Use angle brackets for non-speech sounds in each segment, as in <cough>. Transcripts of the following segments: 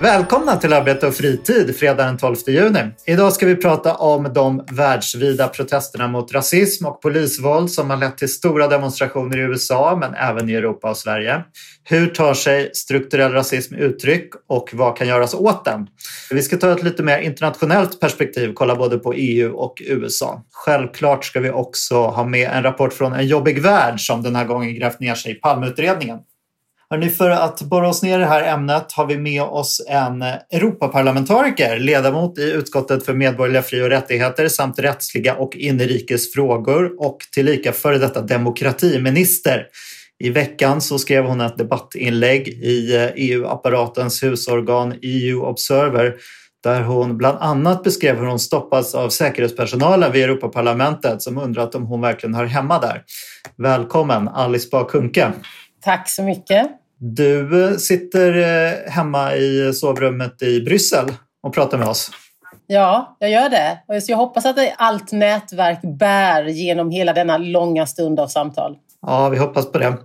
Välkomna till Arbete och fritid fredag den 12 juni. Idag ska vi prata om de världsvida protesterna mot rasism och polisvåld som har lett till stora demonstrationer i USA men även i Europa och Sverige. Hur tar sig strukturell rasism uttryck och vad kan göras åt den? Vi ska ta ett lite mer internationellt perspektiv, kolla både på EU och USA. Självklart ska vi också ha med en rapport från En jobbig värld som den här gången grävt ner sig i Palmeutredningen. Hörrni, för att borra oss ner i det här ämnet har vi med oss en Europaparlamentariker, ledamot i utskottet för medborgerliga fri och rättigheter samt rättsliga och inrikes frågor och tillika före detta demokratiminister. I veckan så skrev hon ett debattinlägg i eh, e EU-apparatens husorgan EU Observer där hon bland annat beskrev hur hon stoppats av säkerhetspersonalen vid Europaparlamentet som undrat om hon verkligen hör hemma där. Välkommen Alice Bah Kuhnke. Tack så mycket. Du eh, sitter eh, hemma i sovrummet i Bryssel och pratar med oss. Ja, jag gör det. jag hoppas att allt nätverk bär genom hela denna långa stund av samtal. Ja, vi hoppas på det.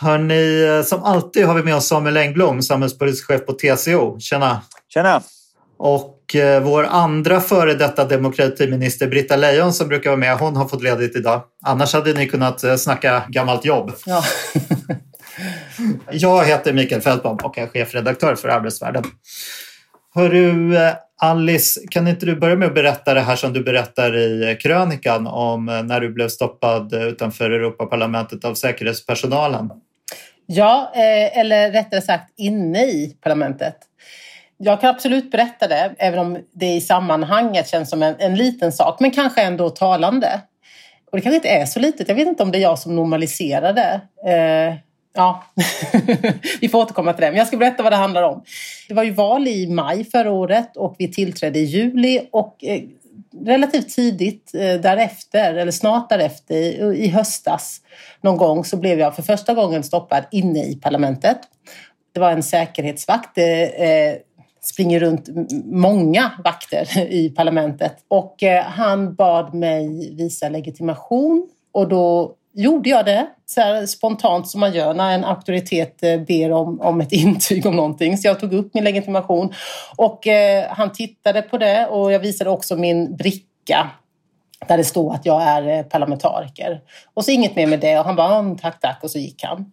Hörni, eh, som alltid har vi med oss Samuel Engblom, samhällspolitisk chef på TCO. Tjena! Tjena! Och vår andra före detta demokratiminister Britta Lejon som brukar vara med, hon har fått ledigt idag. Annars hade ni kunnat snacka gammalt jobb. Ja. <laughs> Jag heter Mikael Fältbom och är chefredaktör för Arbetsvärlden. Hörru, Alice, kan inte du börja med att berätta det här som du berättar i krönikan om när du blev stoppad utanför Europaparlamentet av säkerhetspersonalen? Ja, eh, eller rättare sagt inne i parlamentet. Jag kan absolut berätta det, även om det i sammanhanget känns som en, en liten sak, men kanske ändå talande. Och det kanske inte är så litet. Jag vet inte om det är jag som normaliserar det. Eh, Ja, <laughs> vi får återkomma till det. Men jag ska berätta vad det handlar om. Det var ju val i maj förra året och vi tillträdde i juli och eh, relativt tidigt eh, därefter, eller snart därefter, i höstas någon gång så blev jag för första gången stoppad inne i parlamentet. Det var en säkerhetsvakt. Det eh, eh springer runt många vakter <laughs> i parlamentet och eh, han bad mig visa legitimation och då gjorde jag det så spontant som man gör när en auktoritet eh, ber om, om ett <laughs> intyg om någonting. Så jag tog upp min legitimation och eh, han tittade på det och jag visade också min bricka där det står att jag är eh, parlamentariker. Och så inget mer med det och han bara mm, tack tack och så gick han.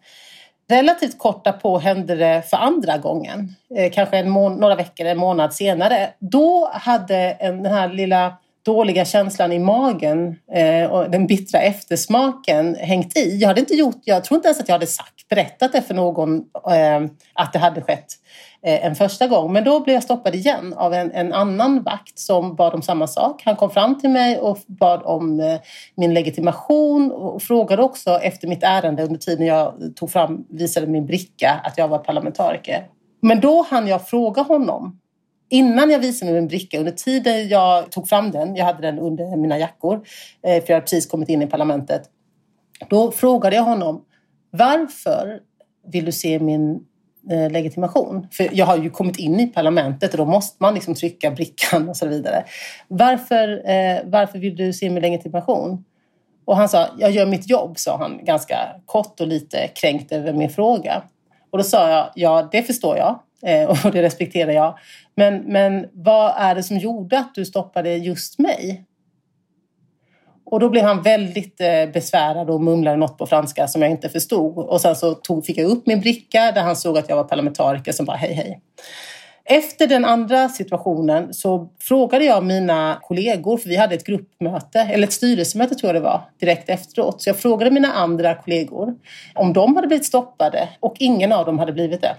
Relativt kort därpå hände det för andra gången, eh, kanske en några veckor, en månad senare. Då hade en, den här lilla dåliga känslan i magen eh, och den bittra eftersmaken hängt i. Jag hade inte gjort, jag tror inte ens att jag hade sagt, berättat det för någon eh, att det hade skett eh, en första gång. Men då blev jag stoppad igen av en, en, annan vakt som bad om samma sak. Han kom fram till mig och bad om eh, min legitimation och frågade också efter mitt ärende under tiden jag tog fram, visade min bricka att jag var parlamentariker. Men då hann jag fråga honom Innan jag visade mig min bricka, under tiden jag tog fram den, jag hade den under mina jackor, eh, för jag hade precis kommit in i parlamentet. Då frågade jag honom, varför vill du se min eh, legitimation? För jag har ju kommit in i parlamentet och då måste man liksom trycka brickan och så vidare. Varför, eh, varför vill du se min legitimation? Och han sa, jag gör mitt jobb, sa han ganska kort och lite kränkt över min fråga. Och då sa jag, ja det förstår jag Eh, och det respekterar jag. Men, men vad är det som gjorde att du stoppade just mig? Och då blev han väldigt eh, besvärad och mumlade något på franska som jag inte förstod. Och sen så tog, fick jag upp min bricka där han såg att jag var parlamentariker som bara hej hej. Efter den andra situationen så frågade jag mina kollegor, för vi hade ett gruppmöte, eller ett styrelsemöte tror jag det var, direkt efteråt. Så jag frågade mina andra kollegor om de hade blivit stoppade och ingen av dem hade blivit det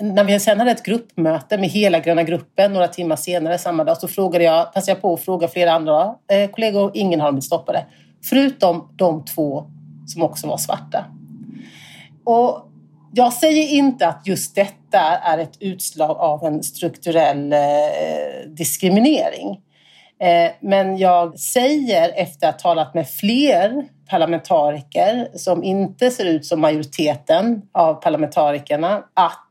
när vi sen hade ett gruppmöte med hela gröna gruppen några timmar senare samma dag så frågade jag, passade jag på att fråga flera andra eh, kollegor. Ingen har blivit stoppade. Förutom de två som också var svarta. Och jag säger inte att just detta är ett utslag av en strukturell eh, diskriminering. Eh, men jag säger efter att ha talat med fler parlamentariker som inte ser ut som majoriteten av parlamentarikerna att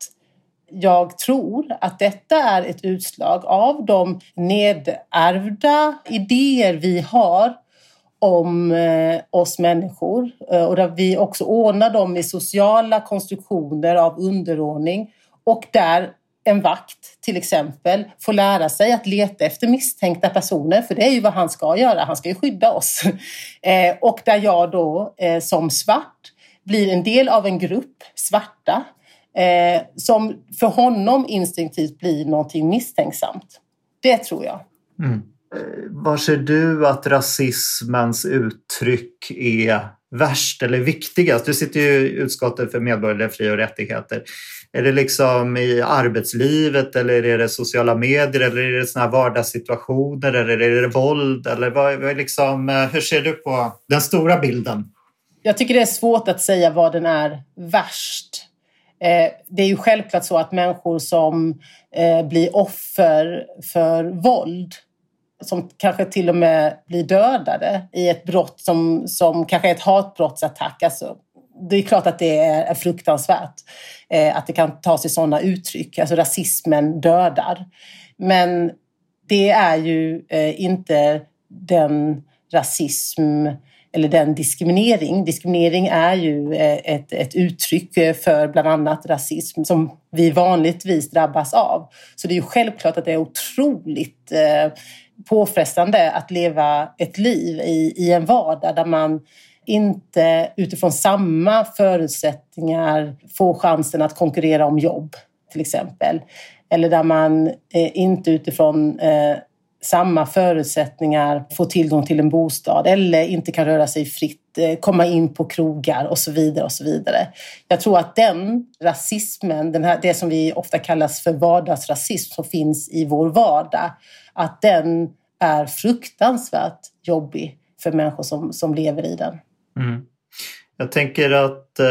jag tror att detta är ett utslag av de nedärvda idéer vi har om eh, oss människor eh, och där vi också ordnar dem i sociala konstruktioner av underordning och där en vakt till exempel får lära sig att leta efter misstänkta personer, för det är ju vad han ska göra. Han ska ju skydda oss. <laughs> Eh, och där jag då som svart blir en del av en grupp svarta eh, som för honom instinktivt blir någonting misstänksamt. Det tror jag. Mm. Var ser du att rasismens uttryck är värst eller viktigast? Du sitter ju i utskottet för medborgerliga fri och rättigheter. Är det liksom i arbetslivet eller är det sociala medier eller är det såna här vardagssituationer eller är det våld? Eller vad, liksom, eh, hur ser du på den stora bilden? Jag tycker det är svårt att säga vad den är värst. Eh, det är ju självklart så att människor som eh, blir offer för våld som kanske till och med blir dödade i ett brott som, som kanske är ett hatbrottsattack. Alltså, det är klart att det är fruktansvärt eh, att det kan ta sig sådana uttryck. Alltså rasismen dödar. Men det är ju inte den rasism eller den diskriminering. Diskriminering är ju eh, ett, ett uttryck eh, för bland annat rasism som vi vanligtvis drabbas av. Så det är ju självklart att det är otroligt eh, påfrestande att leva ett liv i, i en vardag där man inte utifrån samma förutsättningar får chansen att konkurrera om jobb, till exempel. Eller där man inte utifrån samma förutsättningar få tillgång till en bostad eller inte kan röra sig fritt, eh, komma in på krogar och så vidare. och så vidare. Jag tror att den rasismen, den här, det som vi ofta kallas för vardagsrasism som finns i vår vardag, att den är fruktansvärt jobbig för människor som, som lever i den. Mm. Jag tänker att eh,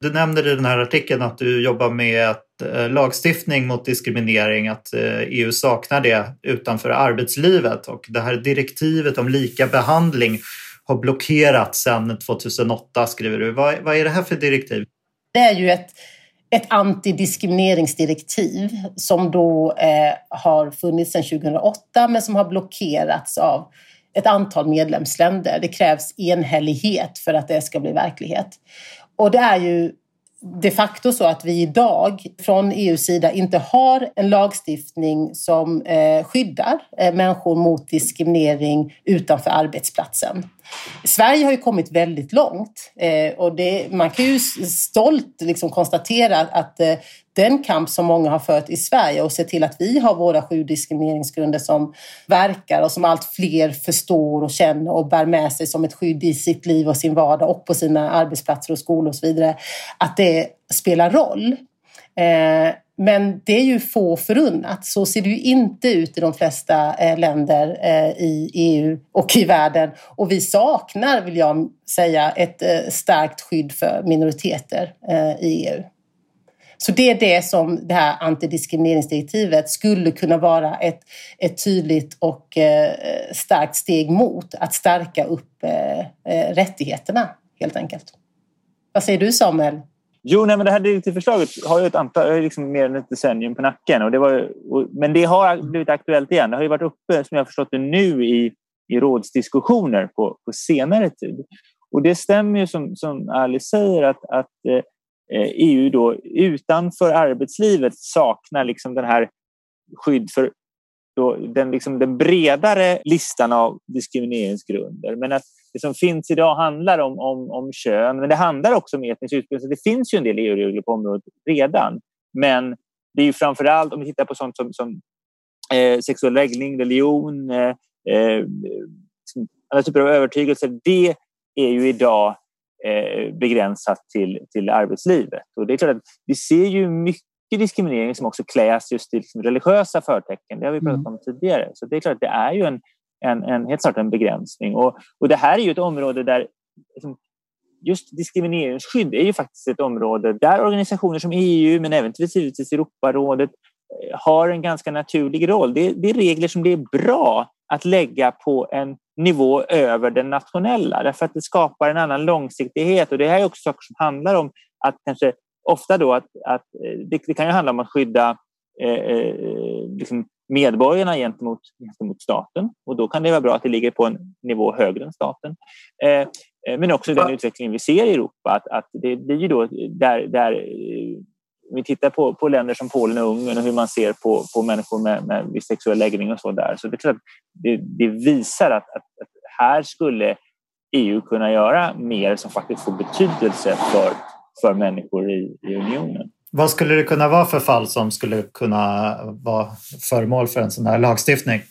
du nämner i den här artikeln att du jobbar med att, Eh, lagstiftning mot diskriminering, att eh, EU saknar det utanför arbetslivet och det här direktivet om lika behandling har blockerats sedan 2008 skriver du. Vad, vad är det här för direktiv? Det är ju ett ett antidiskrimineringsdirektiv som då eh, har funnits sedan 2008 men som har blockerats av ett antal medlemsländer. Det krävs enhällighet för att det ska bli verklighet. Och det är ju de facto så att vi idag från EUs sida inte har en lagstiftning som eh, skyddar eh, människor mot diskriminering utanför arbetsplatsen. Sverige har ju kommit väldigt långt eh, och det, man kan ju stolt liksom konstatera att eh, den kamp som många har fört i Sverige och se till att vi har våra sju diskrimineringsgrunder som verkar och som allt fler förstår och känner och bär med sig som ett skydd i sitt liv och sin vardag och på sina arbetsplatser och skolor och så vidare. Att det spelar roll. Eh, men det är ju få förunnat. Så ser det ju inte ut i de flesta eh, länder eh, i EU och i världen. Och vi saknar, vill jag säga, ett eh, starkt skydd för minoriteter i EU. Så det är det som det här antidiskrimineringsdirektivet skulle kunna vara ett, ett tydligt och starkt steg mot att stärka upp rättigheterna helt enkelt. Vad säger du Samuel? Jo, nej, men det här direktivförslaget har ju ett antal, liksom mer än ett decennium på nacken. Och det var, och, men det har blivit aktuellt igen. Det har ju varit uppe, som jag har förstått det nu, i, i rådsdiskussioner på, på senare tid. Och det stämmer ju som, som Alice säger att, att eh, eh EU då utanför arbetslivet saknar liksom den här skydd för då den, liksom den bredare listan av diskrimineringsgrunder. Men att det som finns idag handlar om, om, om kön, men det handlar också om etnisk utbildning. det finns ju en del EU-regler på området redan. Men det är ju framför allt om vi tittar på sånt som, som eh, sexuell läggning, religion, eh, eh, liksom alla typer av övertygelser. Det är ju idag eh, begränsat till, till arbetslivet. Och det är klart att vi ser ju mycket diskriminering som också kläs just i liksom religiösa förtecken. Det har vi pratat mm. om tidigare. Så det är klart att det är ju en, en, en helt klart en begränsning. Och, och det här är ju ett område där liksom, just diskrimineringsskydd är ju faktiskt ett område där organisationer som EU, men även givetvis Europarådet, eh, har en ganska naturlig roll. Det, det är regler som det är bra att lägga på en nivå över den nationella därför att det skapar en annan långsiktighet och det här är också saker som handlar om att kanske ofta då att, att det, det kan ju handla om att skydda eh, eh, liksom medborgarna gentemot, gentemot staten och då kan det vara bra att det ligger på en nivå högre än staten. Eh, eh men också den utvecklingen vi ser i Europa att, att det blir ju då där, där eh, vi tittar på, på länder som Polen och Ungern och hur man ser på, på människor med, med viss sexuell läggning och så där. Så det är klart det, det visar att, att, att, här skulle EU kunna göra mer som faktiskt får betydelse för, för människor i, i unionen. Vad skulle det kunna vara för fall som skulle kunna vara föremål för en sån här lagstiftning?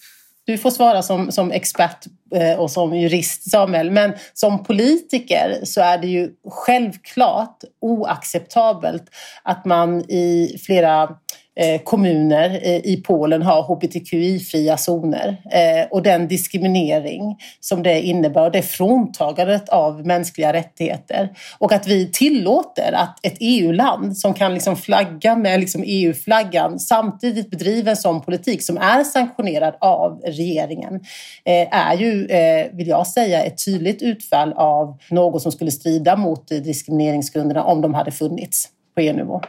Du får svara som, som expert eh, och som jurist, Samuel. Men som politiker så är det ju självklart oacceptabelt att man i flera Eh, Eh, kommuner eh, i Polen har hbtqi-fria zoner eh, och den diskriminering som det innebär och det fråntagandet av mänskliga rättigheter. Och att vi tillåter att ett EU-land som kan liksom flagga med liksom EU-flaggan samtidigt bedriver en sån politik som är sanktionerad av regeringen är ju, vill jag säga, ett tydligt utfall av något som skulle strida mot diskrimineringsgrunderna om de hade funnits på EU-nivå.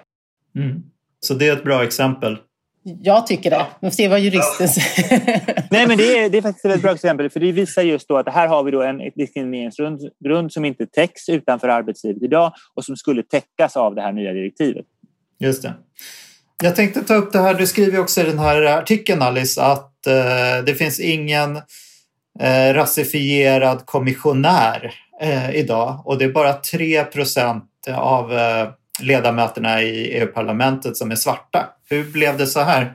Mm. Så det är ett bra exempel. Jag tycker det. Vi får se vad juristen säger. Nej, men det är, det är faktiskt ett bra <laughs> exempel. För det visar just då att här har vi då en diskrimineringsgrund som inte täcks utanför arbetslivet idag och som skulle täckas av det här nya direktivet. Just det. Jag tänkte ta upp det här, du skriver också i den här artikeln Alice att eh, det finns ingen eh, rasifierad kommissionär eh, idag och det är bara 3 procent av eh, ledamöterna i EU-parlamentet som är svarta. Hur blev det så här?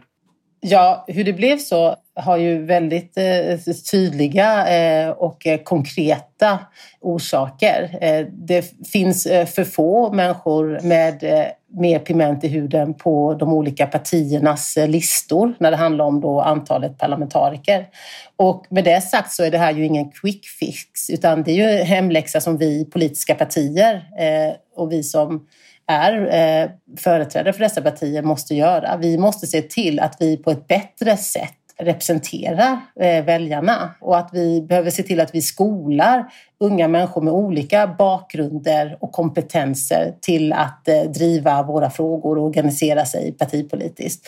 Ja, hur det blev så har ju väldigt eh, tydliga eh, och eh, konkreta orsaker. Eh, det finns eh, för få människor med eh, mer pigment i huden på de olika partiernas eh, listor när det handlar om då antalet parlamentariker. Och med det sagt så är det här ju ingen quick fix utan det är ju hemläxa som vi politiska partier eh, och vi som är eh, företrädare för dessa partier måste göra. Vi måste se till att vi på ett bättre sätt representerar eh, väljarna och att vi behöver se till att vi skolar unga människor med olika bakgrunder och kompetenser till att eh, driva våra frågor och organisera sig partipolitiskt.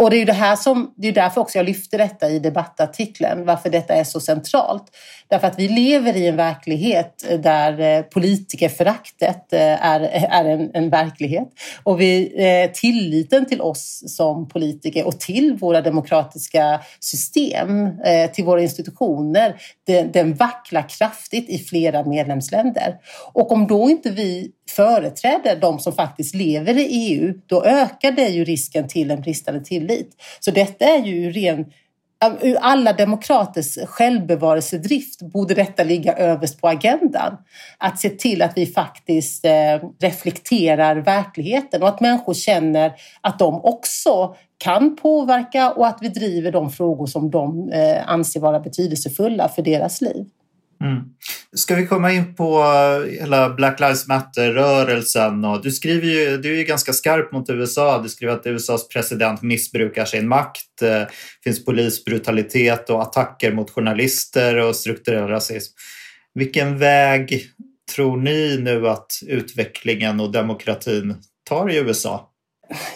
Och det är ju det här som, det är därför också jag lyfter detta i debattartikeln, varför detta är så centralt. Därför att vi lever i en verklighet eh, där eh, politikerföraktet eh, är, <laughs> är en, en verklighet. Och vi, tilliten till oss som politiker och till våra demokratiska system, till våra institutioner, den, den vacklar kraftigt i flera medlemsländer. Och om då inte vi företräder de som faktiskt lever i EU, då ökar det ju risken till en bristande tillit. Så detta är ju ren Ur alla demokraters självbevarelsedrift borde detta ligga överst på agendan. Att se till att vi faktiskt eh, reflekterar verkligheten och att människor känner att de också kan påverka och att vi driver de frågor som de eh, anser vara betydelsefulla för deras liv. Mm. Ska vi komma in på eh, hela Black Lives Matter-rörelsen? du, skriver ju, du är ju ganska skarp mot USA. Du skriver att USAs president missbrukar sin makt. Det finns polisbrutalitet och attacker mot journalister och strukturell rasism. Vilken väg tror ni nu att utvecklingen och demokratin tar i USA?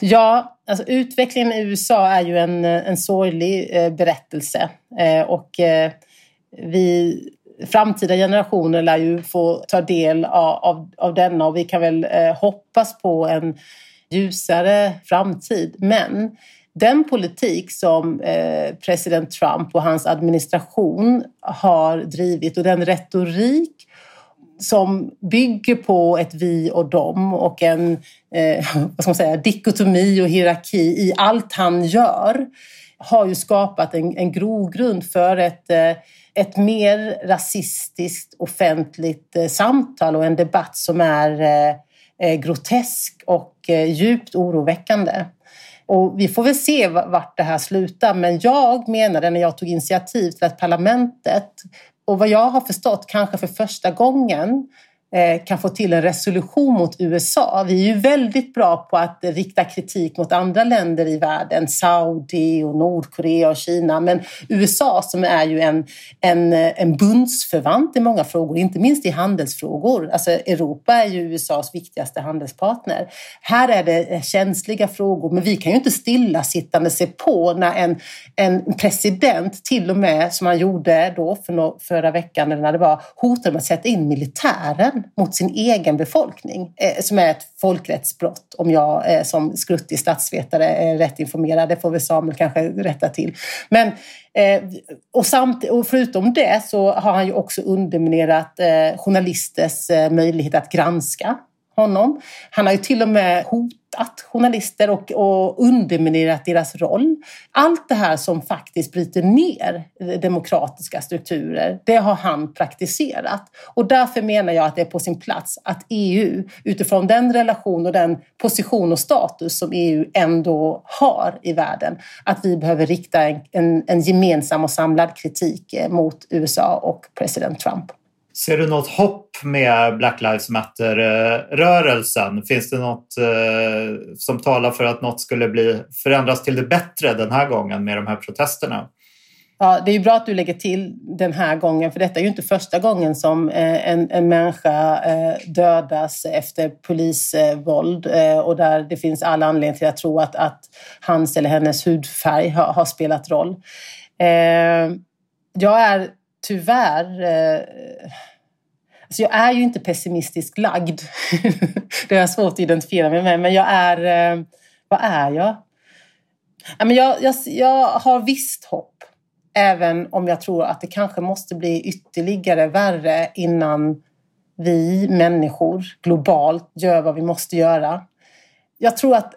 Ja, alltså utvecklingen i USA är ju en, en sorglig eh, berättelse. Eh, och eh, vi framtida generationer lär ju få ta del av, av, av denna och vi kan väl eh, hoppas på en ljusare framtid. Men den politik som eh, president Trump och hans administration har drivit och den retorik som bygger på ett vi och dem och en eh, <laughs> vad ska man säga, dikotomi och hierarki i allt han gör har ju skapat en, en grogrund för ett eh, ett mer rasistiskt offentligt eh, samtal och en debatt som är eh, grotesk och djupt oroväckande. Och vi får väl se vart det här slutar, men jag menade när jag tog initiativ till att parlamentet, och vad jag har förstått kanske för första gången, Eh, kan få till en resolution mot USA. Vi är ju väldigt bra på att rikta kritik mot andra länder i världen, Saudi och Nordkorea och Kina. Men USA som är ju en, en, en bundsförvant i många frågor, inte minst i handelsfrågor. Alltså Europa är ju USAs viktigaste handelspartner. Här är det känsliga frågor, men vi kan ju inte stillasittande se på när en, en president till och med, som han gjorde då för no, förra veckan eller när det var, hotade med att sätta in militären mot sin egen befolkning, eh, som är ett folkrättsbrott om jag eh, som skruttig statsvetare är rätt informerad. Det får väl Samuel kanske rätta till. Men Eh, och, samt, och förutom det så har han ju också underminerat eh, journalisters eh, möjlighet att granska honom. Han har ju till och med hotat journalister och, och underminerat deras roll. Allt det här som faktiskt bryter ner demokratiska strukturer, det har han praktiserat. Och därför menar jag att det är på sin plats att EU, utifrån den relation och den position och status som EU ändå har i världen, att vi behöver rikta en, en, en gemensam och samlad kritik eh, mot USA och president Trump. Ser du något hopp med Black Lives Matter-rörelsen? Finns det något eh, som talar för att något skulle bli förändras till det bättre den här gången med de här protesterna? Ja, det är ju bra att du lägger till den här gången, för detta är ju inte första gången som eh, en, en människa eh, dödas efter polisvåld eh, och där det finns all anledning till att tro att, att hans eller hennes hudfärg har, har spelat roll. Jag är tyvärr... Eh, alltså jag är ju inte pessimistiskt lagd. <laughs> det är svårt att identifiera mig med, men jag är... Eh, vad är jag? Jag, jag, jag har visst hopp. Även om jag tror att det kanske måste bli ytterligare värre innan vi människor globalt gör vad vi måste göra. Jag tror att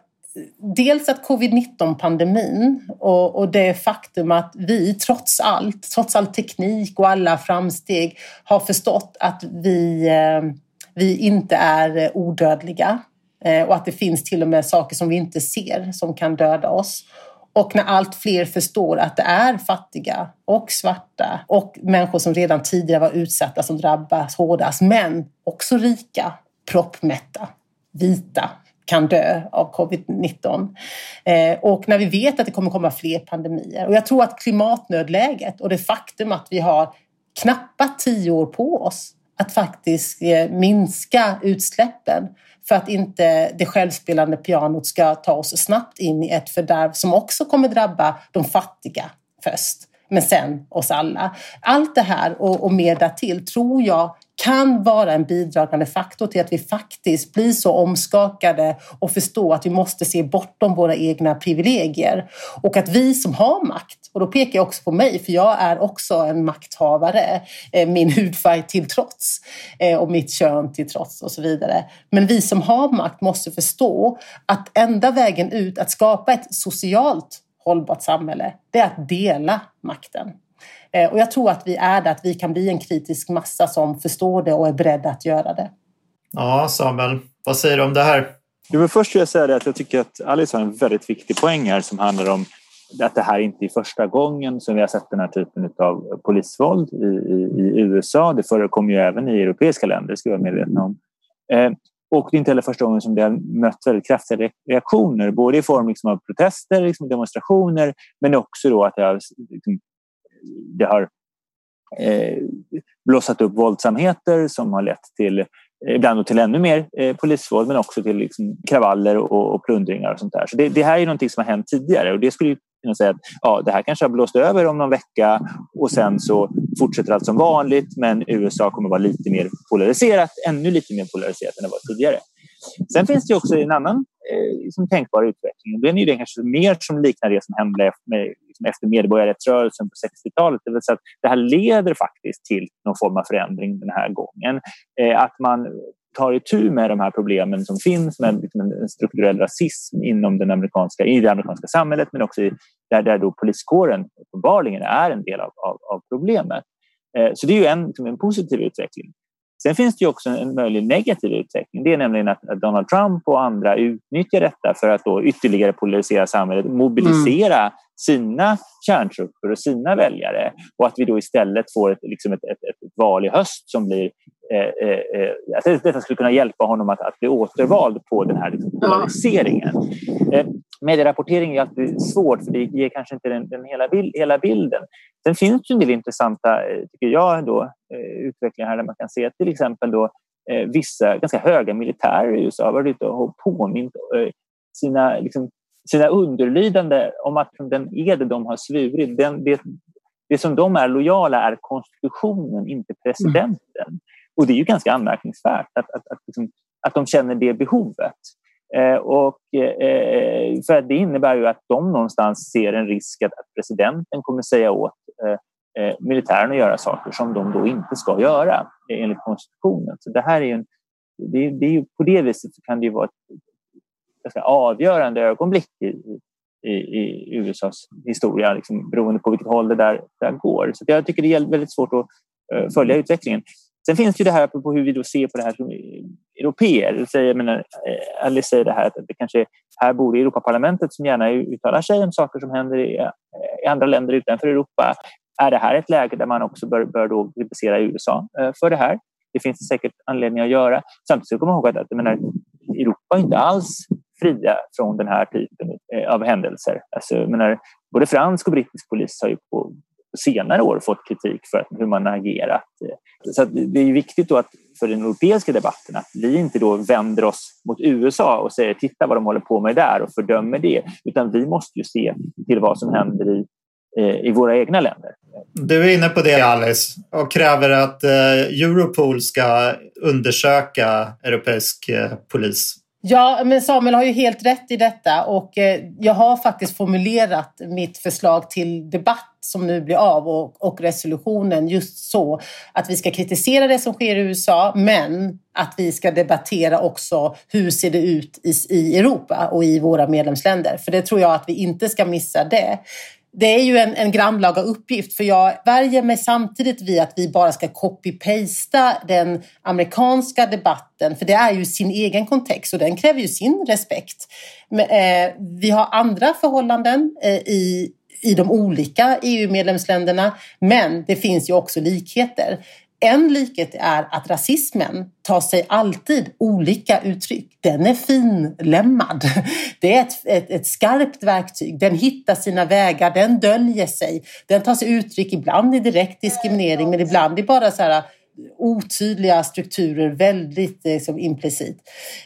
dels att covid-19-pandemin och, och, det faktum att vi trots allt, trots all teknik och alla framsteg har förstått att vi, eh, vi inte är eh, odödliga eh, och att det finns till och med saker som vi inte ser som kan döda oss. Och när allt fler förstår att det är fattiga och svarta och människor som redan tidigare var utsatta som drabbas hårdast, men också rika, proppmätta, vita, kan dö av covid-19. Eh, och när vi vet att det kommer komma fler pandemier. Och jag tror att klimatnödläget och det faktum att vi har knappa tio år på oss att faktiskt eh, minska utsläppen för att inte det självspelande pianot ska ta oss snabbt in i ett fördärv som också kommer drabba de fattiga först, men sen oss alla. Allt det här och, och mer därtill tror jag kan vara en bidragande faktor till att vi faktiskt blir så omskakade och förstår att vi måste se bortom våra egna privilegier. Och att vi som har makt, och då pekar jag också på mig, för jag är också en makthavare, eh, min hudfärg till trots eh, och mitt kön till trots och så vidare. Men vi som har makt måste förstå att enda vägen ut att skapa ett socialt hållbart samhälle, det är att dela makten. Eh, och jag tror att vi är där, att vi kan bli en kritisk massa som förstår det och är beredda att göra det. Ja, Samuel, vad säger du om det här? Jo, först vill jag säga att jag tycker att Alice har en väldigt viktig poäng här som handlar om att det här inte är första gången som vi har sett den här typen av polisvåld i, i, i USA. Det förekommer ju även i europeiska länder, ska vi vara medvetna om. Eh, och det är inte heller första gången som det har mött väldigt kraftiga reaktioner, både i form liksom av protester, liksom demonstrationer, men också då att det har liksom det har eh, blossat upp våldsamheter som har lett till eh, ibland till ännu mer eh, polisvåld men också till liksom, kravaller och, och plundringar och sånt där. Så det, det, här är någonting som har hänt tidigare och det skulle kunna säga att ja, det här kanske har blåst över om någon vecka och sen så fortsätter allt som vanligt men USA kommer vara lite mer polariserat, ännu lite mer polariserat än det var tidigare. Sen finns det också en annan eh, liksom tänkbar utveckling. Den är det kanske mer som liknar det som hände med, liksom efter medborgarrättsrörelsen på 60-talet. Det vill säga att det här leder faktiskt till någon form av förändring den här gången. Eh, att man tar itu med de här problemen som finns med liksom en strukturell rasism inom den amerikanska, i det amerikanska samhället men också i, där, där då poliskåren uppenbarligen är en del av, av, av problemet. Eh, så det är ju en, liksom, en positiv utveckling. Sen finns det också en möjlig negativ utveckling. Det är nämligen att Donald Trump och andra utnyttjar detta för att då ytterligare polarisera samhället, mobilisera mm. sina kärntrupper och sina väljare och att vi då istället får ett, liksom ett, ett, ett val i höst som blir eh, eh, att detta skulle kunna hjälpa honom att, att bli återvald på den här liksom, polariseringen. Eh, medierapportering är alltid svårt för det ger kanske inte den, den hela, hela bilden. Sen finns det en del intressanta, tycker jag, då, eh, utvecklingar här där man kan se till exempel då, eh, vissa ganska höga militärer i USA har varit ute och påmint eh, sina, liksom, sina underlydande om att den ed de har svurit, den, det, det som de är lojala är konstitutionen, inte presidenten. Mm. Och det är ju ganska anmärkningsvärt att, att, att, liksom, att de känner det behovet. Eh, och, eh, för det innebär ju att de någonstans ser en risk att, att presidenten kommer säga åt eh, eh militären att göra saker som de då inte ska göra enligt konstitutionen. Så det här är en, det, det är ju, på det viset kan det ju vara ett säga, avgörande ögonblick i, i, i, USAs historia liksom, beroende på vilket håll det där, där går. Så jag tycker det är väldigt svårt att uh, följa utvecklingen. Sen finns det ju det här på hur vi då ser på det här som europeer. Jag menar, eh, Alice säger det här att det kanske här borde Europaparlamentet som gärna uttalar sig om saker som händer i, eh, i andra länder utanför Europa. Är det här ett läge där man också bör, bör då kritisera USA eh, för det här? Det finns det säkert anledning att göra. Samtidigt ska man ihåg att, menar, Europa är inte alls fria från den här typen eh, av händelser. Alltså, menar, både fransk och brittisk polis har ju på senare år fått kritik för hur man har agerat. Eh, så det är viktigt då att för den europeiska debatten att vi inte då vänder oss mot USA och säger titta vad de håller på med där och fördömer det, utan vi måste ju se till vad som händer i, i våra egna länder. Du är inne på det Alice och kräver att eh, Europol ska undersöka europeisk eh, polis. Ja, men Samuel har ju helt rätt i detta och eh, jag har faktiskt formulerat mitt förslag till debatt som nu blir av och, och, resolutionen just så att vi ska kritisera det som sker i USA men att vi ska debattera också hur ser det ut i, i Europa och i våra medlemsländer. För det tror jag att vi inte ska missa det det är ju en, en grannlaga uppgift för jag värjer mig samtidigt vid att vi bara ska copy-pasta den amerikanska debatten för det är ju sin egen kontext och den kräver ju sin respekt. Men, eh, vi har andra förhållanden eh, i i de olika EU-medlemsländerna men det finns ju också likheter. En likhet är att rasismen tar sig alltid olika uttryck. Den är finlämmad. <laughs> Det är ett, ett, ett, skarpt verktyg. Den hittar sina vägar, den döljer sig. Den tar sig uttryck ibland i direkt diskriminering men ibland i bara så här otydliga strukturer väldigt liksom, implicit.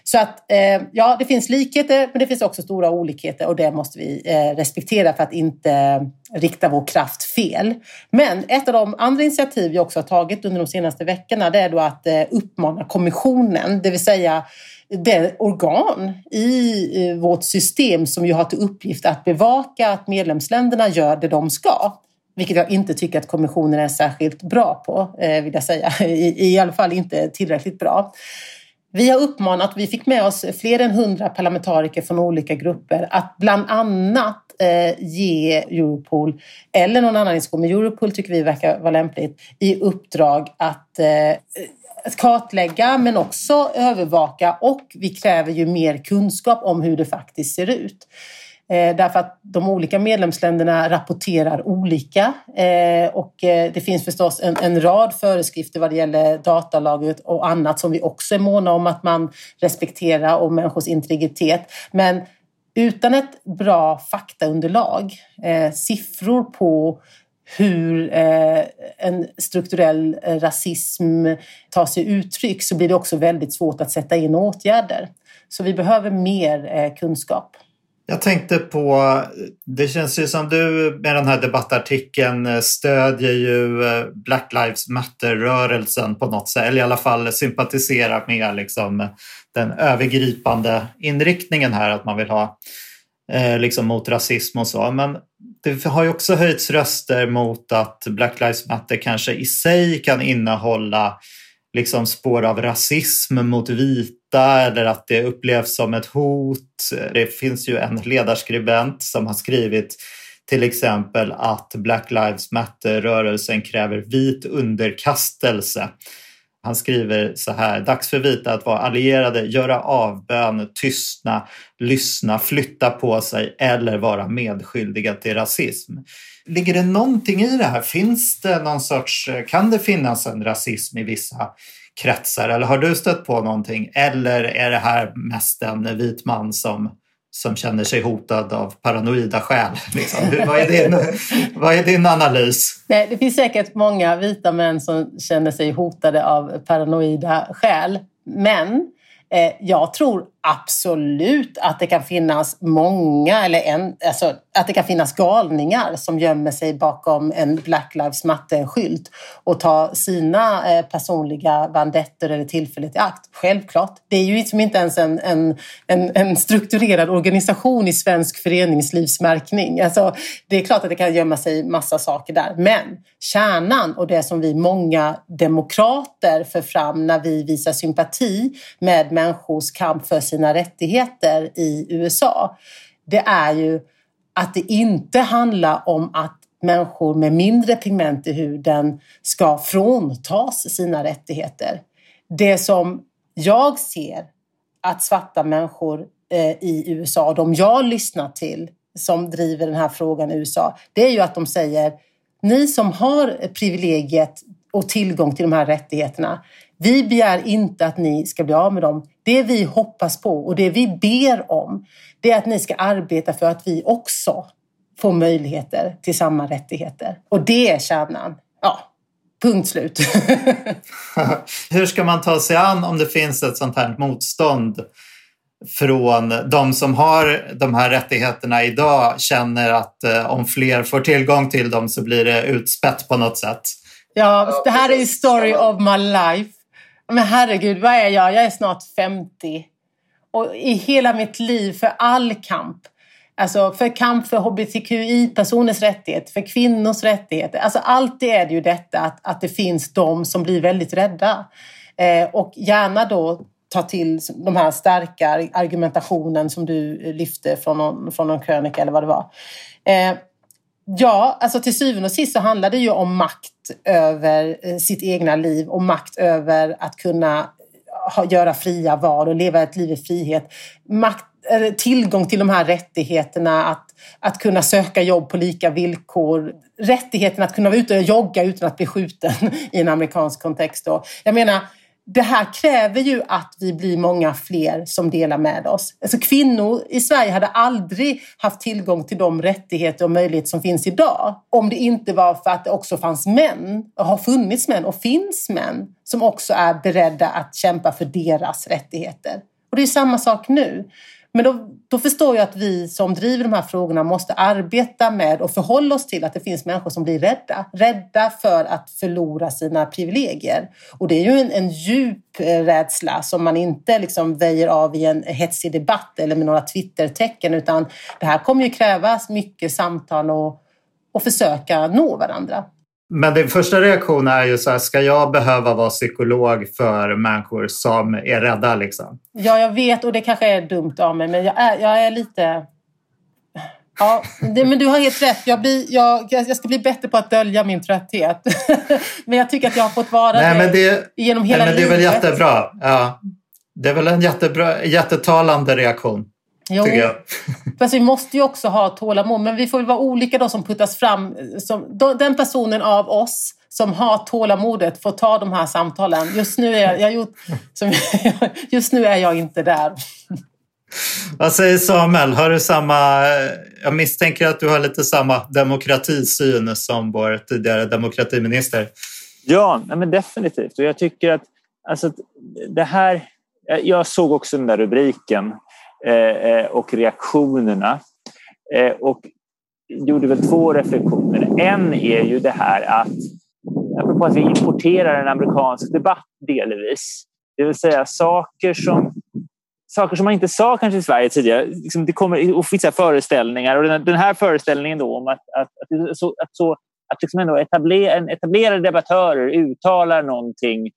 Så att eh, ja, det finns likheter men det finns också stora olikheter och det måste vi eh, respektera för att inte eh, rikta vår kraft fel. Men ett av de andra initiativ vi också har tagit under de senaste veckorna det är då att eh, uppmana kommissionen, det vill säga det organ i eh, vårt system som ju har till uppgift att bevaka att medlemsländerna gör det de ska vilket jag inte tycker att kommissionen är särskilt bra på, eh, vill jag säga. <laughs> I, I alla fall inte tillräckligt bra. Vi har uppmanat, vi fick med oss fler än hundra parlamentariker från olika grupper att bland annat eh, ge Europol, eller någon annan institution, men Europol tycker vi verkar vara lämpligt, i uppdrag att eh, kartlägga men också övervaka och vi kräver ju mer kunskap om hur det faktiskt ser ut. Eh, därför att de olika medlemsländerna rapporterar olika eh, och eh, det finns förstås en, en, rad föreskrifter vad det gäller datalagret och annat som vi också är måna om att man respekterar och människors integritet. Men utan ett bra faktaunderlag, siffror på hur en strukturell rasism tar sig uttryck så blir det också väldigt svårt att sätta in åtgärder. Så vi behöver mer kunskap. Jag tänkte på, det känns ju som du med den här debattartikeln stödjer ju eh, Black Lives Matter-rörelsen på något sätt, eller i alla fall sympatiserar med liksom den övergripande inriktningen här, att man vill ha eh, liksom mot rasism och så. Men det har ju också höjts röster mot att Black Lives Matter kanske i sig kan innehålla liksom spår av rasism mot vita eller att det upplevs som ett hot. Det finns ju en ledarskribent som har skrivit till exempel att Black Lives Matter-rörelsen kräver vit underkastelse. Han skriver så här, dags för vita att vara allierade, göra avbön, tystna, lyssna, flytta på sig eller vara medskyldiga till rasism. Ligger det någonting i det här? Finns det någon sorts, kan det finnas en rasism i vissa kretsar? Eller har du stött på någonting? Eller är det här mest en vit man som, som känner sig hotad av paranoida skäl? <laughs> Liksom? Vad, är din, vad är din analys? Nej, det finns säkert många vita män som känner sig hotade av paranoida skäl. Men Eh, jag tror absolut att det kan finnas många, eller en, alltså, att det kan finnas galningar som gömmer sig bakom en Black Lives Matter-skylt och tar sina eh, personliga vandetter eller tillfället i akt. Självklart. Det är ju liksom inte ens en, en, en, en strukturerad organisation i svensk föreningslivsmärkning. Alltså, det är klart att det kan gömma sig massa saker där. Men kärnan och det som vi många demokrater för fram när vi visar sympati med människors kamp för sina rättigheter i USA, det är ju att det inte handlar om att människor med mindre pigment i huden ska fråntas sina rättigheter. Det som jag ser att svarta människor eh, i USA, de jag lyssnar till som driver den här frågan i USA, det är ju att de säger ni som har privilegiet och tillgång till de här rättigheterna, vi begär inte att ni ska bli av med dem. Det vi hoppas på och det vi ber om, det är att ni ska arbeta för att vi också får möjligheter till samma rättigheter. Och det är kärnan. Ja, punkt slut. <laughs> Hur ska man ta sig an om det finns ett sånt här motstånd från de som har de här rättigheterna idag känner att eh, om fler får tillgång till dem så blir det utspätt på något sätt? Ja, det här är story of my life. Men herregud, vad är jag? Jag är snart 50. Och i hela mitt liv, för all kamp, alltså för kamp för hbtqi-personers rättigheter, för kvinnors rättigheter. Alltså alltid är det ju detta att, att det finns de som blir väldigt rädda. Eh, och gärna då ta till de här starka argumentationen som du lyfte från någon, från någon krönika eller vad det var. Eh, Ja, alltså till syvende och sist så handlar det ju om makt över eh, sitt egna liv och makt över att kunna ha, göra fria val och leva ett liv i frihet. Makt, tillgång till de här rättigheterna att, att kunna söka jobb på lika villkor. Rättigheten att kunna vara ute och jogga utan att bli skjuten <laughs> i en amerikansk kontext. Då. Jag menar, det här kräver ju att vi blir många fler som delar med oss. Alltså kvinnor i Sverige hade aldrig haft tillgång till de rättigheter och möjligheter som finns idag om det inte var för att det också fanns män, och har funnits män och finns män som också är beredda att kämpa för deras rättigheter. Och det är samma sak nu. Men då, då förstår jag att vi som driver de här frågorna måste arbeta med och förhålla oss till att det finns människor som blir rädda. Rädda för att förlora sina privilegier. Och det är ju en, en djup eh, rädsla som man inte liksom väjer av i en hetsig debatt eller med några Twittertecken utan det här kommer ju krävas mycket samtal och, och försöka nå varandra. Men din första reaktion är ju så här, ska jag behöva vara psykolog för människor som är rädda? Liksom? Ja, jag vet och det kanske är dumt av mig, men jag är, jag är lite... Ja, det, men du har helt rätt. Jag, blir, jag, jag ska bli bättre på att dölja min trötthet. <laughs> men jag tycker att jag har fått vara nej, men det genom hela nej, men livet. Det är väl jättebra. Ja. Det är väl en jättebra, jättetalande reaktion. Jo, <laughs> fast vi måste ju också ha tålamod. Men vi får väl vara olika då som puttas fram. Som, då, den personen av oss som har tålamodet får ta de här samtalen. Just nu är jag, jag gjort, som, <laughs> just nu är jag inte där. <laughs> Vad säger Samuel? Har du samma, jag misstänker att du har lite samma demokratisyn som vår tidigare demokratiminister. Ja, men definitivt. Och jag tycker att alltså, det här... Jag såg också den där rubriken Eh, eh, och reaktionerna. Eh, och gjorde väl två reflektioner. En är ju det här att, apropå att vi importerar en amerikansk debatt delvis, det vill säga saker som saker som man inte sa kanske i Sverige tidigare. Liksom det kommer och vissa föreställningar och den, här föreställningen då om att, att, att, så, att, så, att liksom ändå etablera, etablerade debattörer uttalar någonting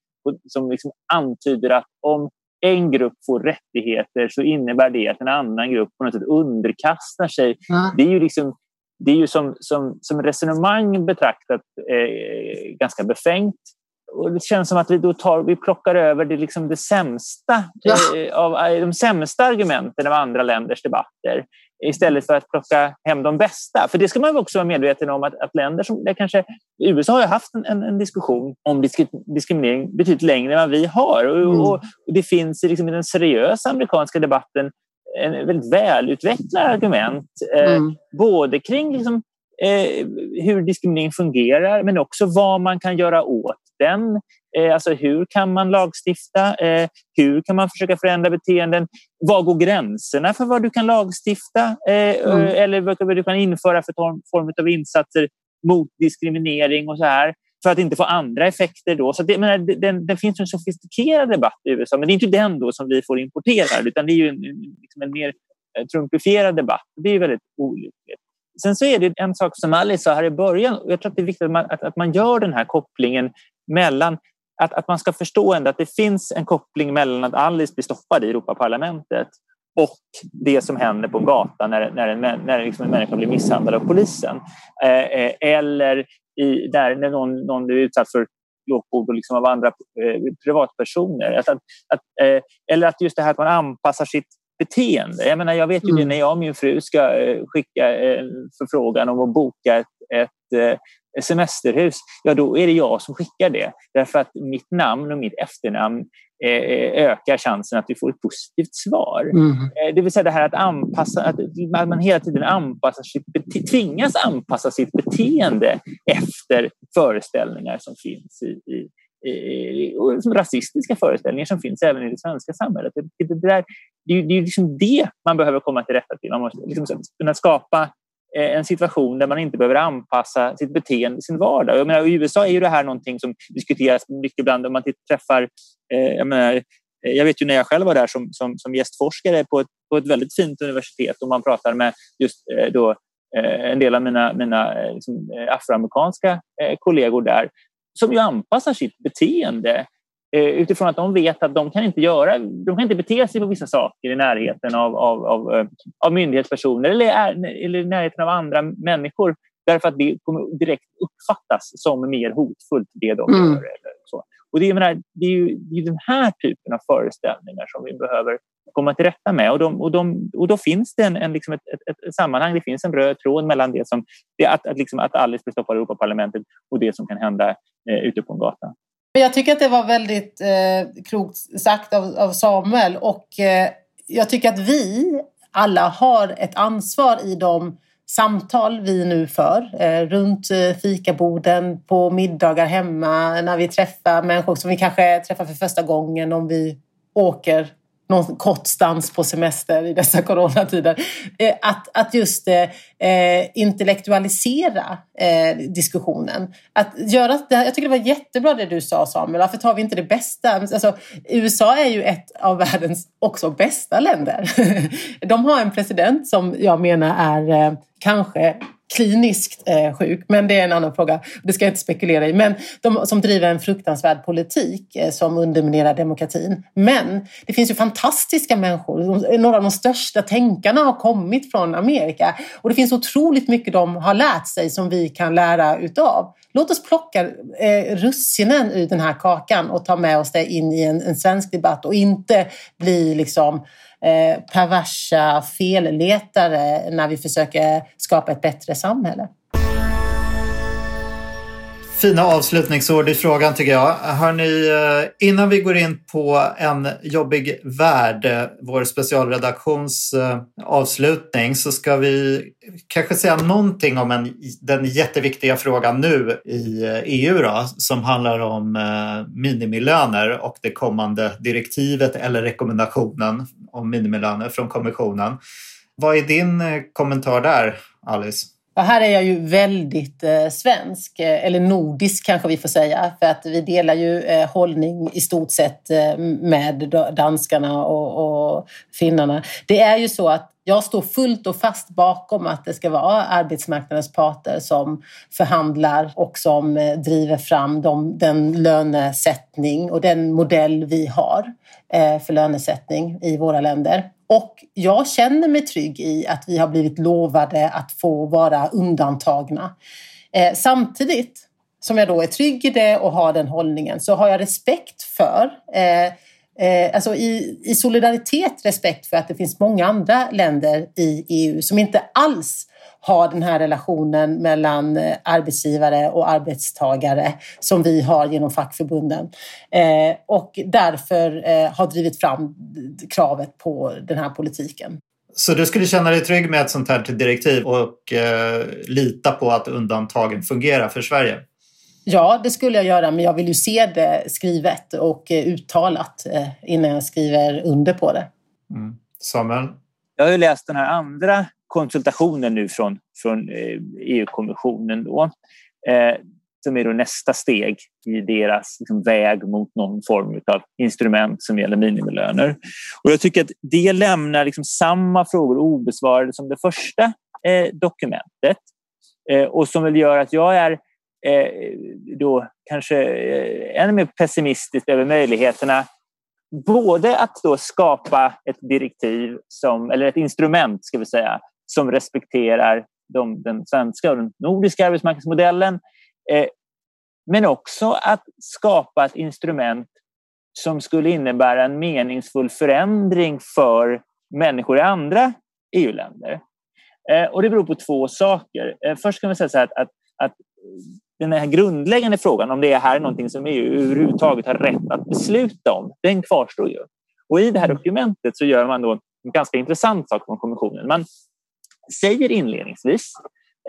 som liksom antyder att om en grupp får rättigheter så innebär det att en annan grupp på något sätt underkastar sig. Mm. Det är ju, liksom, det är ju som, som, som resonemang betraktat eh, ganska befängt. Och det känns som att vi då tar, vi plockar över det, liksom det sämsta, ja. eh, av, de sämsta argumenten av andra länders debatter. Istället för att plocka hem de bästa. För det ska man också vara medveten om att, att länder som där kanske USA har haft en, en, en, diskussion om diskriminering betydligt längre än vad vi har. Och, mm. och, det finns liksom i den seriösa amerikanska debatten en väldigt välutvecklad argument eh, mm. både kring liksom, eh, hur diskriminering fungerar men också vad man kan göra åt den. Eh, alltså hur kan man lagstifta? Eh, hur kan man försöka förändra beteenden? Var går gränserna för vad du kan lagstifta eh, mm. eller vad du kan införa för form av insatser mot diskriminering och så här för att inte få andra effekter. Då. Så det, menar, den, den finns en sofistikerad debatt i USA men det är inte den då som vi får importera utan det är ju en, liksom en mer trumpifierad debatt. Det är väldigt olyckligt. Sen så är det en sak som Alice sa här i början. Jag tror att det är viktigt att man, att, att man gör den här kopplingen mellan att, att man ska förstå ändå att det finns en koppling mellan att Alice blir stoppad i Europaparlamentet och det som händer på gatan när, när, en, när liksom en människa blir misshandlad av polisen. Eh, eh eller i, där, när någon, någon blir utsatt för glåpord liksom av andra eh, privatpersoner. Att, att, att eh, eller att just det här att man anpassar sitt beteende. Jag, menar, jag vet ju mm. det när jag och min fru ska eh, skicka en förfrågan om att boka ett, ett eh, semesterhus, ja då är det jag som skickar det. Därför att mitt namn och mitt efternamn eh, ökar chansen att vi får ett positivt svar. Mm. Det vill säga det här att, anpassa, att man hela tiden anpassar sitt tvingas anpassa sitt beteende efter föreställningar som finns i, i och som rasistiska föreställningar som finns även i det svenska samhället. Det, det, där, det, det är liksom det man behöver komma till rätta till. Man måste liksom kunna skapa Eh, Eh, en situation där man inte behöver anpassa sitt beteende i sin vardag. Jag menar, I USA är ju det här någonting som diskuteras mycket ibland om man träffar... Eh, jag, menar, eh, jag vet ju när jag själv var där som, som, som gästforskare på ett, på ett väldigt fint universitet och man pratar med just eh, då, en del av mina, mina liksom, afroamerikanska kollegor där som ju anpassar sitt beteende utifrån att de vet att de kan inte göra, de kan inte bete sig på vissa saker i närheten av, av, av, eh, av myndighetspersoner eller, eller i närheten av andra människor därför att det kommer direkt uppfattas som mer hotfullt det de mm. gör. Eller så. Och det, menar, det, är ju, det är den här typen av föreställningar som vi behöver komma till rätta med. Och, de, och, de, och då finns det en, en liksom ett, ett, ett, sammanhang, det finns en röd tråd mellan det som, det att, att, liksom, att Alice blir stoppad i Europaparlamentet och det som kan hända eh, ute på en gata. Jag tycker att det var väldigt eh, klokt sagt av, av Samuel och eh, jag tycker att vi alla har ett ansvar i de samtal vi nu för eh, runt eh, fikaborden, fikaboden, på middagar hemma, när vi träffar människor som vi kanske träffar för första gången om vi åker någon kort stans på semester i dessa <laughs> coronatider. Eh, att, att just eh, eh, intellektualisera eh, diskussionen. Att göra, jag tycker det var jättebra det du sa Samuel, varför tar vi inte det bästa? Alltså, USA är ju ett av världens också bästa länder. <laughs> De har en president som jag menar är eh, kanske kliniskt eh, sjuk, men det är en annan fråga. Det ska jag inte spekulera i. Men de som driver en fruktansvärd politik eh, som underminerar demokratin. Men det finns ju fantastiska människor. Några av de största tänkarna har kommit från Amerika och det finns otroligt mycket de har lärt sig som vi kan lära utav. Låt oss plocka eh, russinen ur den här kakan och ta med oss det in i en, en svensk debatt och inte bli liksom Eh, perversa felletare när vi försöker skapa ett bättre samhälle. Fina avslutningsord i frågan tycker jag. Hörrni, eh, innan vi går in på en jobbig värld, eh, vår specialredaktions eh, avslutning, så ska vi kanske säga någonting om en, den jätteviktiga frågan nu i EU då, som handlar om minimilöner och det kommande direktivet eller rekommendationen om minimilöner från kommissionen. Vad är din kommentar där, Alice? Ja, här är jag ju väldigt eh, svensk, eh, eller nordisk kanske vi får säga, för att vi delar ju eh, hållning i stort sett eh, med danskarna och, och finnarna. Det är ju så att jag står fullt och fast bakom att det ska vara arbetsmarknadens parter som förhandlar och som eh, driver fram de, den lönesättning och den modell vi har eh, för lönesättning i våra länder. Och jag känner mig trygg i att vi har blivit lovade att få vara undantagna. Eh, samtidigt som jag då är trygg i det och har den hållningen så har jag respekt för eh, Eh, alltså i, i solidaritet, respekt för att det finns många andra länder i EU som inte alls har den här relationen mellan eh, arbetsgivare och arbetstagare som vi har genom fackförbunden. Eh, och därför eh, har drivit fram kravet på den här politiken. Så du skulle känna dig trygg med ett sånt här direktiv och eh, lita på att undantagen fungerar för Sverige? Ja, det skulle jag göra, men jag vill ju se det skrivet och eh, uttalat eh, innan jag skriver under på det. Mm. Samuel? Jag har ju läst den här andra konsultationen nu från, från EU-kommissionen då, eh, som är då nästa steg i deras liksom, väg mot någon form av instrument som gäller minimilöner. Och jag tycker att det lämnar liksom samma frågor obesvarade som det första eh, dokumentet eh, och som väl gör att jag är eh, då kanske eh, ännu mer pessimistiskt över möjligheterna både att då skapa ett direktiv, som, eller ett instrument ska vi säga, som respekterar de, den svenska och den nordiska arbetsmarknadsmodellen. Eh, men också att skapa ett instrument som skulle innebära en meningsfull förändring för människor i andra EU-länder. Eh, och det beror på två saker. Eh, först kan man säga att, att, att den här grundläggande frågan om det här är någonting som EU överhuvudtaget har rätt att besluta om, den kvarstår ju. Och i det här dokumentet så gör man då en ganska intressant sak från kommissionen. Man säger inledningsvis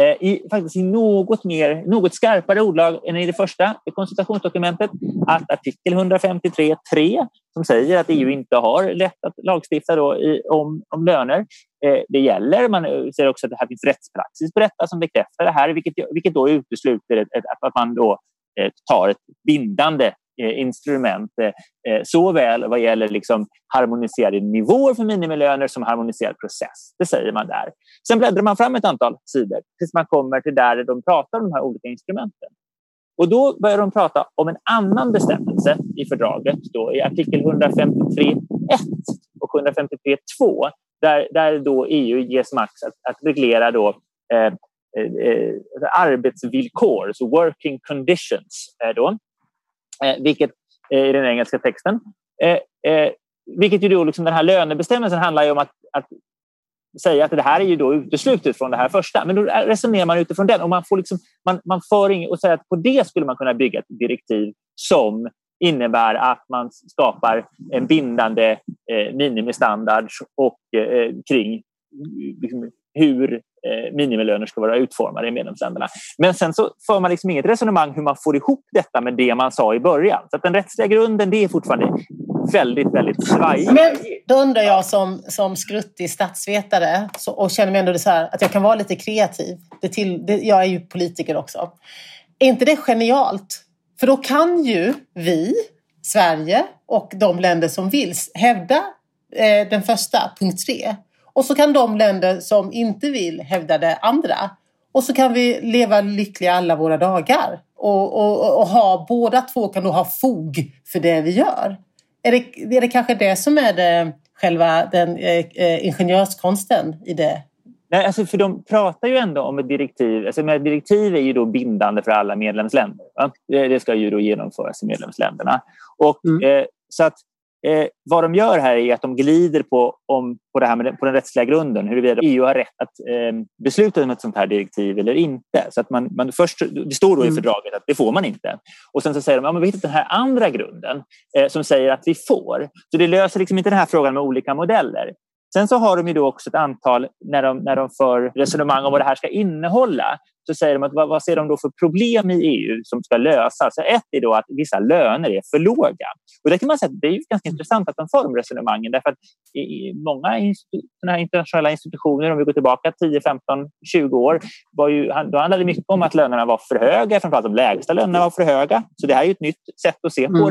eh, i, faktiskt i något, mer, något skarpare ordlag än i det första konsultationsdokumentet att artikel 153.3 som säger att EU inte har lätt att lagstifta då i, om, om löner. Eh, det gäller. Man eh, säger också att det här finns rättspraxis på detta som bekräftar det här vilket, vilket då utesluter att man då eh, tar ett bindande instrument såväl vad gäller liksom harmoniserade nivåer för minimilöner som harmoniserad process. Det säger man där. Sen bläddrar man fram ett antal sidor tills man kommer till där de pratar om de här olika instrumenten. Och då börjar de prata om en annan bestämmelse i fördraget, då, i artikel 153.1 och 153.2 där, där då EU ges makt att, att reglera då, eh, eh, arbetsvillkor, så working conditions. Eh, då eh, vilket eh, i den engelska texten. Eh, eh, vilket ju då liksom den här lönebestämmelsen handlar ju om att, att säga att det här är ju då uteslutet från det här första. Men då resonerar man utifrån den och man får liksom, man, man för inget och säger att på det skulle man kunna bygga ett direktiv som innebär att man skapar en bindande eh, minimistandard och eh, kring liksom, hur Eh, minimilöner ska vara utformade i medlemsländerna. Men sen så för man liksom inget resonemang hur man får ihop detta med det man sa i början. Så att den rättsliga grunden det är fortfarande väldigt, väldigt svajig. Men då undrar jag som, som skruttig statsvetare så, och känner mig ändå så här, att jag kan vara lite kreativ. Det till, det, jag är ju politiker också. Är inte det genialt? För då kan ju vi, Sverige och de länder som vill hävda eh, den första, punkt tre. Och så kan de länder som inte vill hävda det andra. Och så kan vi leva lyckliga alla våra dagar. Och, och, och ha, båda två kan då ha fog för det vi gör. Är det, är det kanske det som är det, själva den eh, eh ingenjörskonsten i det? Nej, alltså för de pratar ju ändå om ett direktiv. Alltså ett direktiv är ju då bindande för alla medlemsländer. Va? Det ska ju då genomföras i medlemsländerna. Och, mm. eh, så att Eh, vad de gör här är att de glider på, om, på, det här med, på den rättsliga grunden, huruvida EU har rätt att eh, besluta om ett sånt här direktiv eller inte. Så att man, man först, det står då i mm. fördraget att det får man inte. Och sen så säger de att ja, vi hittat den här andra grunden eh, som säger att vi får. Så det löser liksom inte den här frågan med olika modeller. Sen så har de ju då också ett antal, när de, när de för resonemang om vad det här ska innehålla, så säger de att vad, vad ser de då för problem i EU som ska lösas? Så ett är då att vissa löner är för låga. Och det kan man säga det är ganska intressant att de för de resonemangen därför att i, många institu internationella institutioner, om vi går tillbaka 10, 15, 20 år, var ju, då handlade det mycket om att lönerna var för höga, framförallt de lägsta lönerna var för höga. Så det här är ett nytt sätt att se på mm.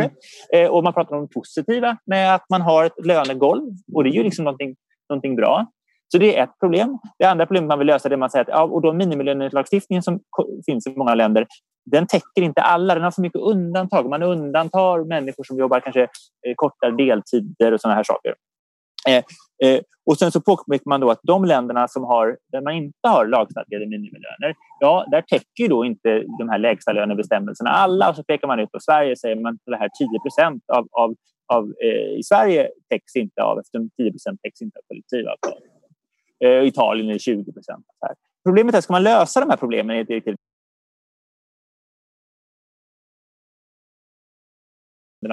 det. Eh, och man pratar om det positiva med att man har ett lönegolv och det är ju liksom någonting, någonting bra. Så det är ett problem. Det andra problemet man vill lösa är att man säger att ja, och då minimilönelagstiftningen som finns i många länder den täcker inte alla, den har för mycket undantag. Man undantar människor som jobbar kanske eh, kortare deltider och sådana här saker. Eh, eh, och sen så påpekar man då att de länderna som har, där man inte har lagstadgade minimilöner, ja, där täcker då inte de här lägsta lönebestämmelserna alla. Och så pekar man ut på Sverige och säger man det här 10 procent av, av av, eh, i Sverige täcks inte av, eftersom 10 täcks inte av kollektivavtal. Eh, Italien är 20 här. Problemet är, ska man lösa de här problemen i ett direktiv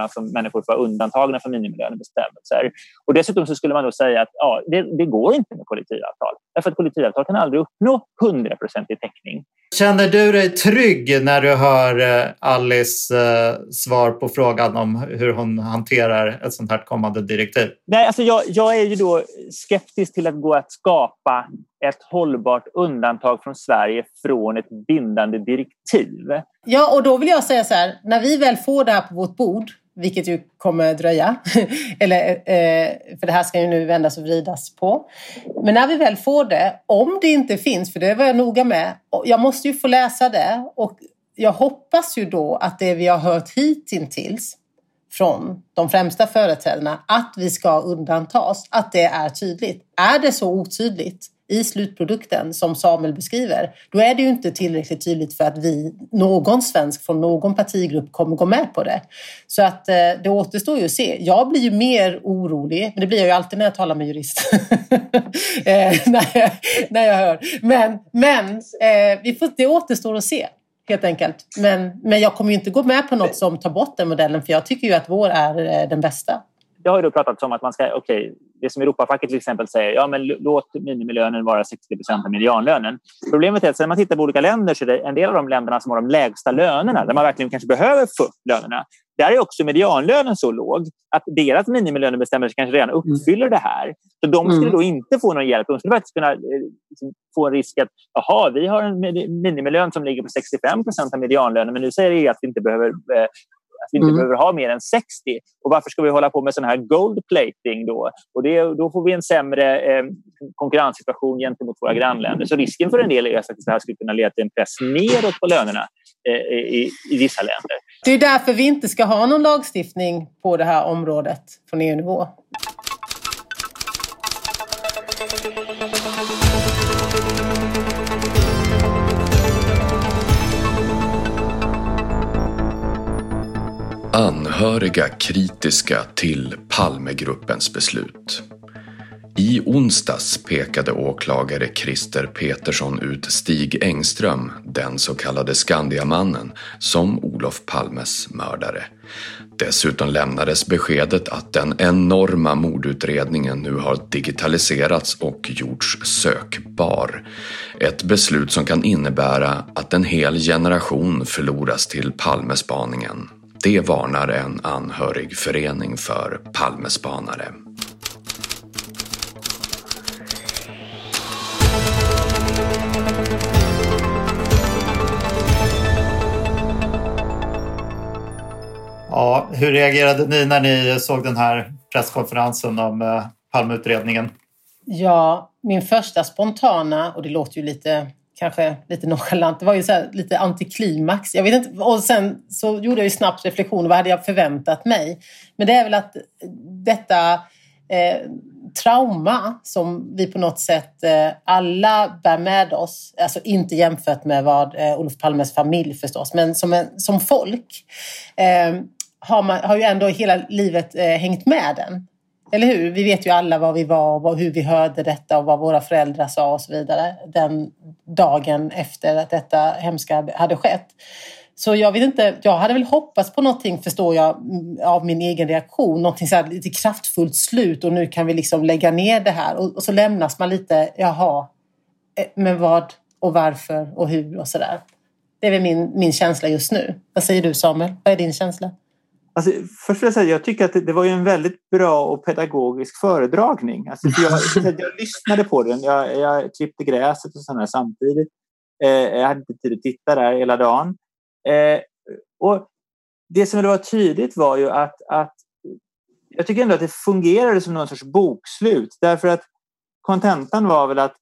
som människor får undantagna från minimilönebestämmelser. Och dessutom så skulle man då säga att ja, det, det går inte med kollektivavtal. Därför att kollektivavtal kan aldrig uppnå 100 i täckning. Känner du dig trygg när du hör eh, Alice eh, svar på frågan om hur hon hanterar ett sånt här kommande direktiv? Nej, alltså jag, jag är ju då skeptisk till att gå att skapa ett hållbart undantag från Sverige från ett bindande direktiv. Ja, och då vill jag säga så här, när vi väl får det här på vårt bord vilket ju kommer dröja. <laughs> Eller, eh, för det här ska ju nu vändas och vridas på. Men när vi väl får det, om det inte finns, för det var jag noga med, jag måste ju få läsa det och jag hoppas ju då att det vi har hört hittills från de främsta företrädarna, att vi ska undantas, att det är tydligt. Är det så otydligt, i slutprodukten som Samuel beskriver, då är det ju inte tillräckligt tydligt för att vi, någon svensk från någon partigrupp kommer gå med på det. Så att eh, det återstår ju att se. Jag blir ju mer orolig, men det blir jag ju alltid när jag talar med jurist. <laughs> eh, när, jag, när jag hör. Men, men eh, vi får, det återstår att se helt enkelt. Men, men jag kommer ju inte gå med på något som tar bort den modellen för jag tycker ju att vår är eh, den bästa. Det har ju då pratats om att man ska, okej, okay, det som Europafacket till exempel säger, ja men låt minimilönen vara 60 procent av medianlönen. Problemet är att när man tittar på olika länder så är det en del av de länderna som har de lägsta lönerna, där man verkligen kanske behöver få upp lönerna. Där är också medianlönen så låg att deras minimilönebestämmelser kanske redan uppfyller det här. Så de skulle mm. då inte få någon hjälp. De skulle faktiskt kunna eh, liksom, få en risk att jaha, vi har en minimilön som ligger på 65 procent av medianlönen men nu säger EU att vi inte behöver eh, att vi inte mm. behöver ha mer än 60. Och varför ska vi hålla på med sån här gold plating då? Och det, då får vi en sämre eh, konkurrenssituation gentemot våra grannländer. Så risken för en del är att det här skulle kunna leda till en press neråt på lönerna eh, i, i vissa länder. Det är därför vi inte ska ha någon lagstiftning på det här området från EU-nivå. Anhöriga kritiska till Palmegruppens beslut. I onsdags pekade åklagare Christer Petersson ut Stig Engström, den så kallade Skandiamannen, som Olof Palmes mördare. Dessutom lämnades beskedet att den enorma mordutredningen nu har digitaliserats och gjorts sökbar. Ett beslut som kan innebära att en hel generation förloras till Palmespaningen. Det varnar en anhörigförening för Palmespanare. Ja, hur reagerade ni när ni såg den här presskonferensen om eh, Palmeutredningen? Ja, min första spontana, och det låter ju lite kanske lite nonchalant. Det var ju så lite antiklimax. Jag vet inte, och sen så gjorde jag ju snabbt reflektion. Vad hade jag förväntat mig? Men det är väl att detta eh, trauma som vi på något sätt eh, alla bär med oss. Alltså inte jämfört med vad eh, Olof Palmes familj förstås, men som, en, som folk. Eh, har, man, har ju ändå hela livet eh, hängt med den. Eller hur? Vi vet ju alla var vi var och hur vi hörde detta och vad våra föräldrar sa och så vidare. Den dagen efter att detta hemska hade skett. Så jag vet inte, jag hade väl hoppats på någonting, förstår jag, mm, av min egen reaktion. Någonting så här lite kraftfullt slut och nu kan vi liksom lägga ner det här. Och, och så lämnas man lite, jaha, eh, men vad och varför och hur och sådär. Det är väl min, min känsla just nu. Vad säger du Samuel? Vad är din känsla? Alltså, först vill jag säga jag tycker att det, det, var ju en väldigt bra och pedagogisk föredragning. Alltså, jag, jag lyssnade på den, jag, jag klippte gräset och sådär samtidigt. Eh, jag hade inte tid att titta där hela dagen. Eh, och det som var tydligt var ju att, att jag tycker ändå att det fungerade som någon sorts bokslut därför att kontentan var väl att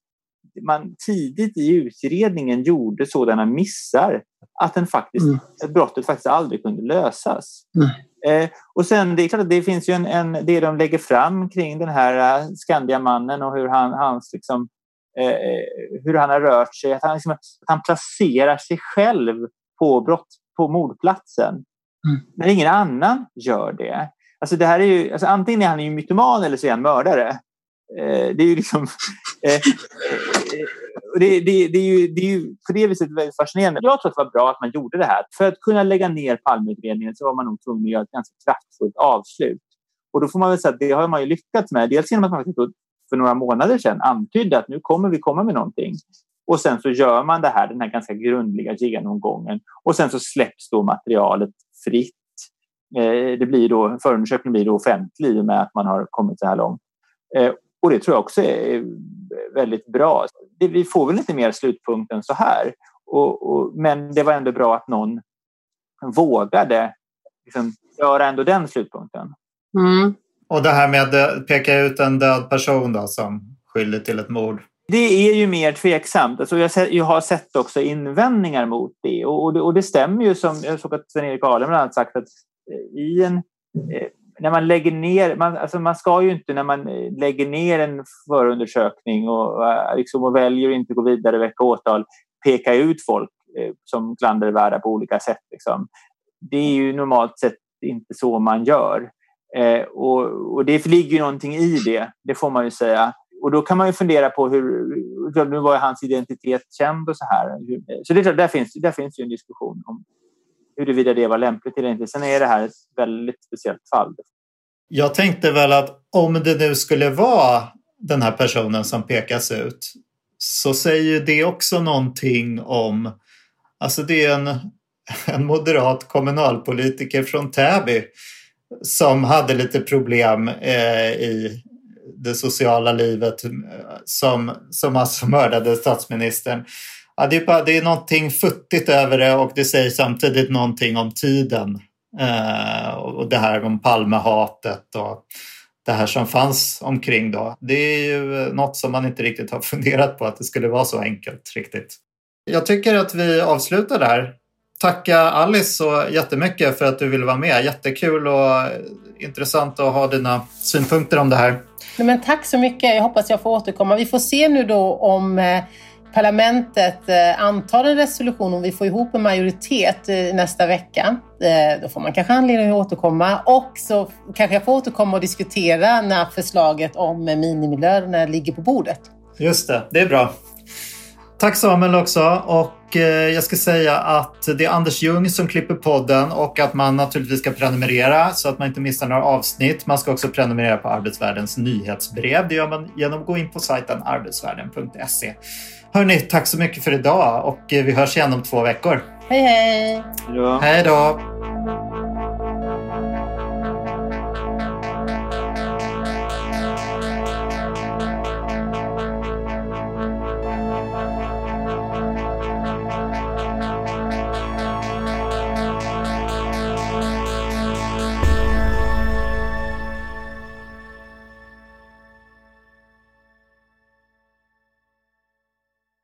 man tidigt i utredningen gjorde sådana missar att den faktiskt, mm. brottet faktiskt aldrig kunde lösas. Mm. Eh, och sen, det är klart att det finns ju en, en, det de lägger fram kring den här uh, Skandiamannen och hur han, hans, liksom, eh, eh, hur han har rört sig. Att han, liksom, att han placerar sig själv på, brott, på mordplatsen. Mm. Men ingen annan gör det. Alltså det här är ju, alltså antingen är han ju mytoman eller så är han mördare. Eh, det är ju liksom... <laughs> Det, det, det, är ju, det är ju på det viset väldigt fascinerande. Jag tror att det var bra att man gjorde det här. För att kunna lägga ner Palmeutredningen så var man nog tvungen att göra ett ganska kraftfullt avslut. Och då får man väl säga att det har man ju lyckats med. Dels genom att man för några månader sedan antydde att nu kommer vi komma med någonting. Och sen så gör man det här, den här ganska grundliga genomgången. Och sen så släpps då materialet fritt. Eh, det blir då, förundersökningen blir då offentlig i och med att man har kommit så här långt. Eh, Eh, och det tror jag också är väldigt bra. Vi får väl inte mer slutpunkt än så här. Och, och, men det var ändå bra att någon vågade liksom, göra ändå den slutpunkten. Mm. Och det här med att peka ut en död person då, som skyldig till ett mord. Det är ju mer tveksamt. Alltså jag, har sett också invändningar mot det. Och, det, och det stämmer ju som jag såg att Sven-Erik Ahlem har sagt att eh, i en, eh, när man lägger ner, man, alltså man ska ju inte när man eh, lägger ner en förundersökning och, eh, liksom, och väljer att inte gå vidare och väcka åtal peka ut folk eh, som klandervärda på olika sätt. Liksom. Det är ju normalt sett inte så man gör. Eh, och, och, det ligger ju någonting i det, det får man ju säga. Och då kan man ju fundera på hur, nu var ju hans identitet känd och så här. Så det är klart, där finns, där finns ju en diskussion om huruvida det var lämpligt eller inte. Sen är det här ett väldigt speciellt fall. Jag tänkte väl att om det nu skulle vara den här personen som pekas ut så säger det också någonting om, alltså det är en, <laughs> en moderat kommunalpolitiker från Täby som hade lite problem eh, i det sociala livet som, som alltså mördade statsministern. Ja, det, är bara, det är någonting futtigt över det och det säger samtidigt någonting om tiden. Eh, och det här om Palmehatet och det här som fanns omkring då. Det är ju något som man inte riktigt har <laughs> funderat på att det skulle vara så enkelt riktigt. Jag tycker att vi avslutar där tacka Alice så jättemycket för att du ville vara med. Jättekul och intressant att ha dina synpunkter om det här. Men tack så mycket. Jag hoppas jag får återkomma. Vi får se nu då om eh, parlamentet eh, antar en resolution, om vi får ihop en majoritet eh, nästa vecka. Eh, då får man kanske anledning att återkomma och så kanske jag får återkomma och diskutera när förslaget om minimilönerna ligger på bordet. Just det, det är bra. Tack Samuel också. Och jag ska säga att det är Anders Ljung som klipper podden och att man naturligtvis ska prenumerera så att man inte missar några avsnitt. Man ska också prenumerera på Arbetsvärldens nyhetsbrev. Det gör man genom att gå in på sajten arbetsvärlden.se. Hörni, tack så mycket för idag och eh, vi hörs igen om två veckor. Hej hej! Hej då!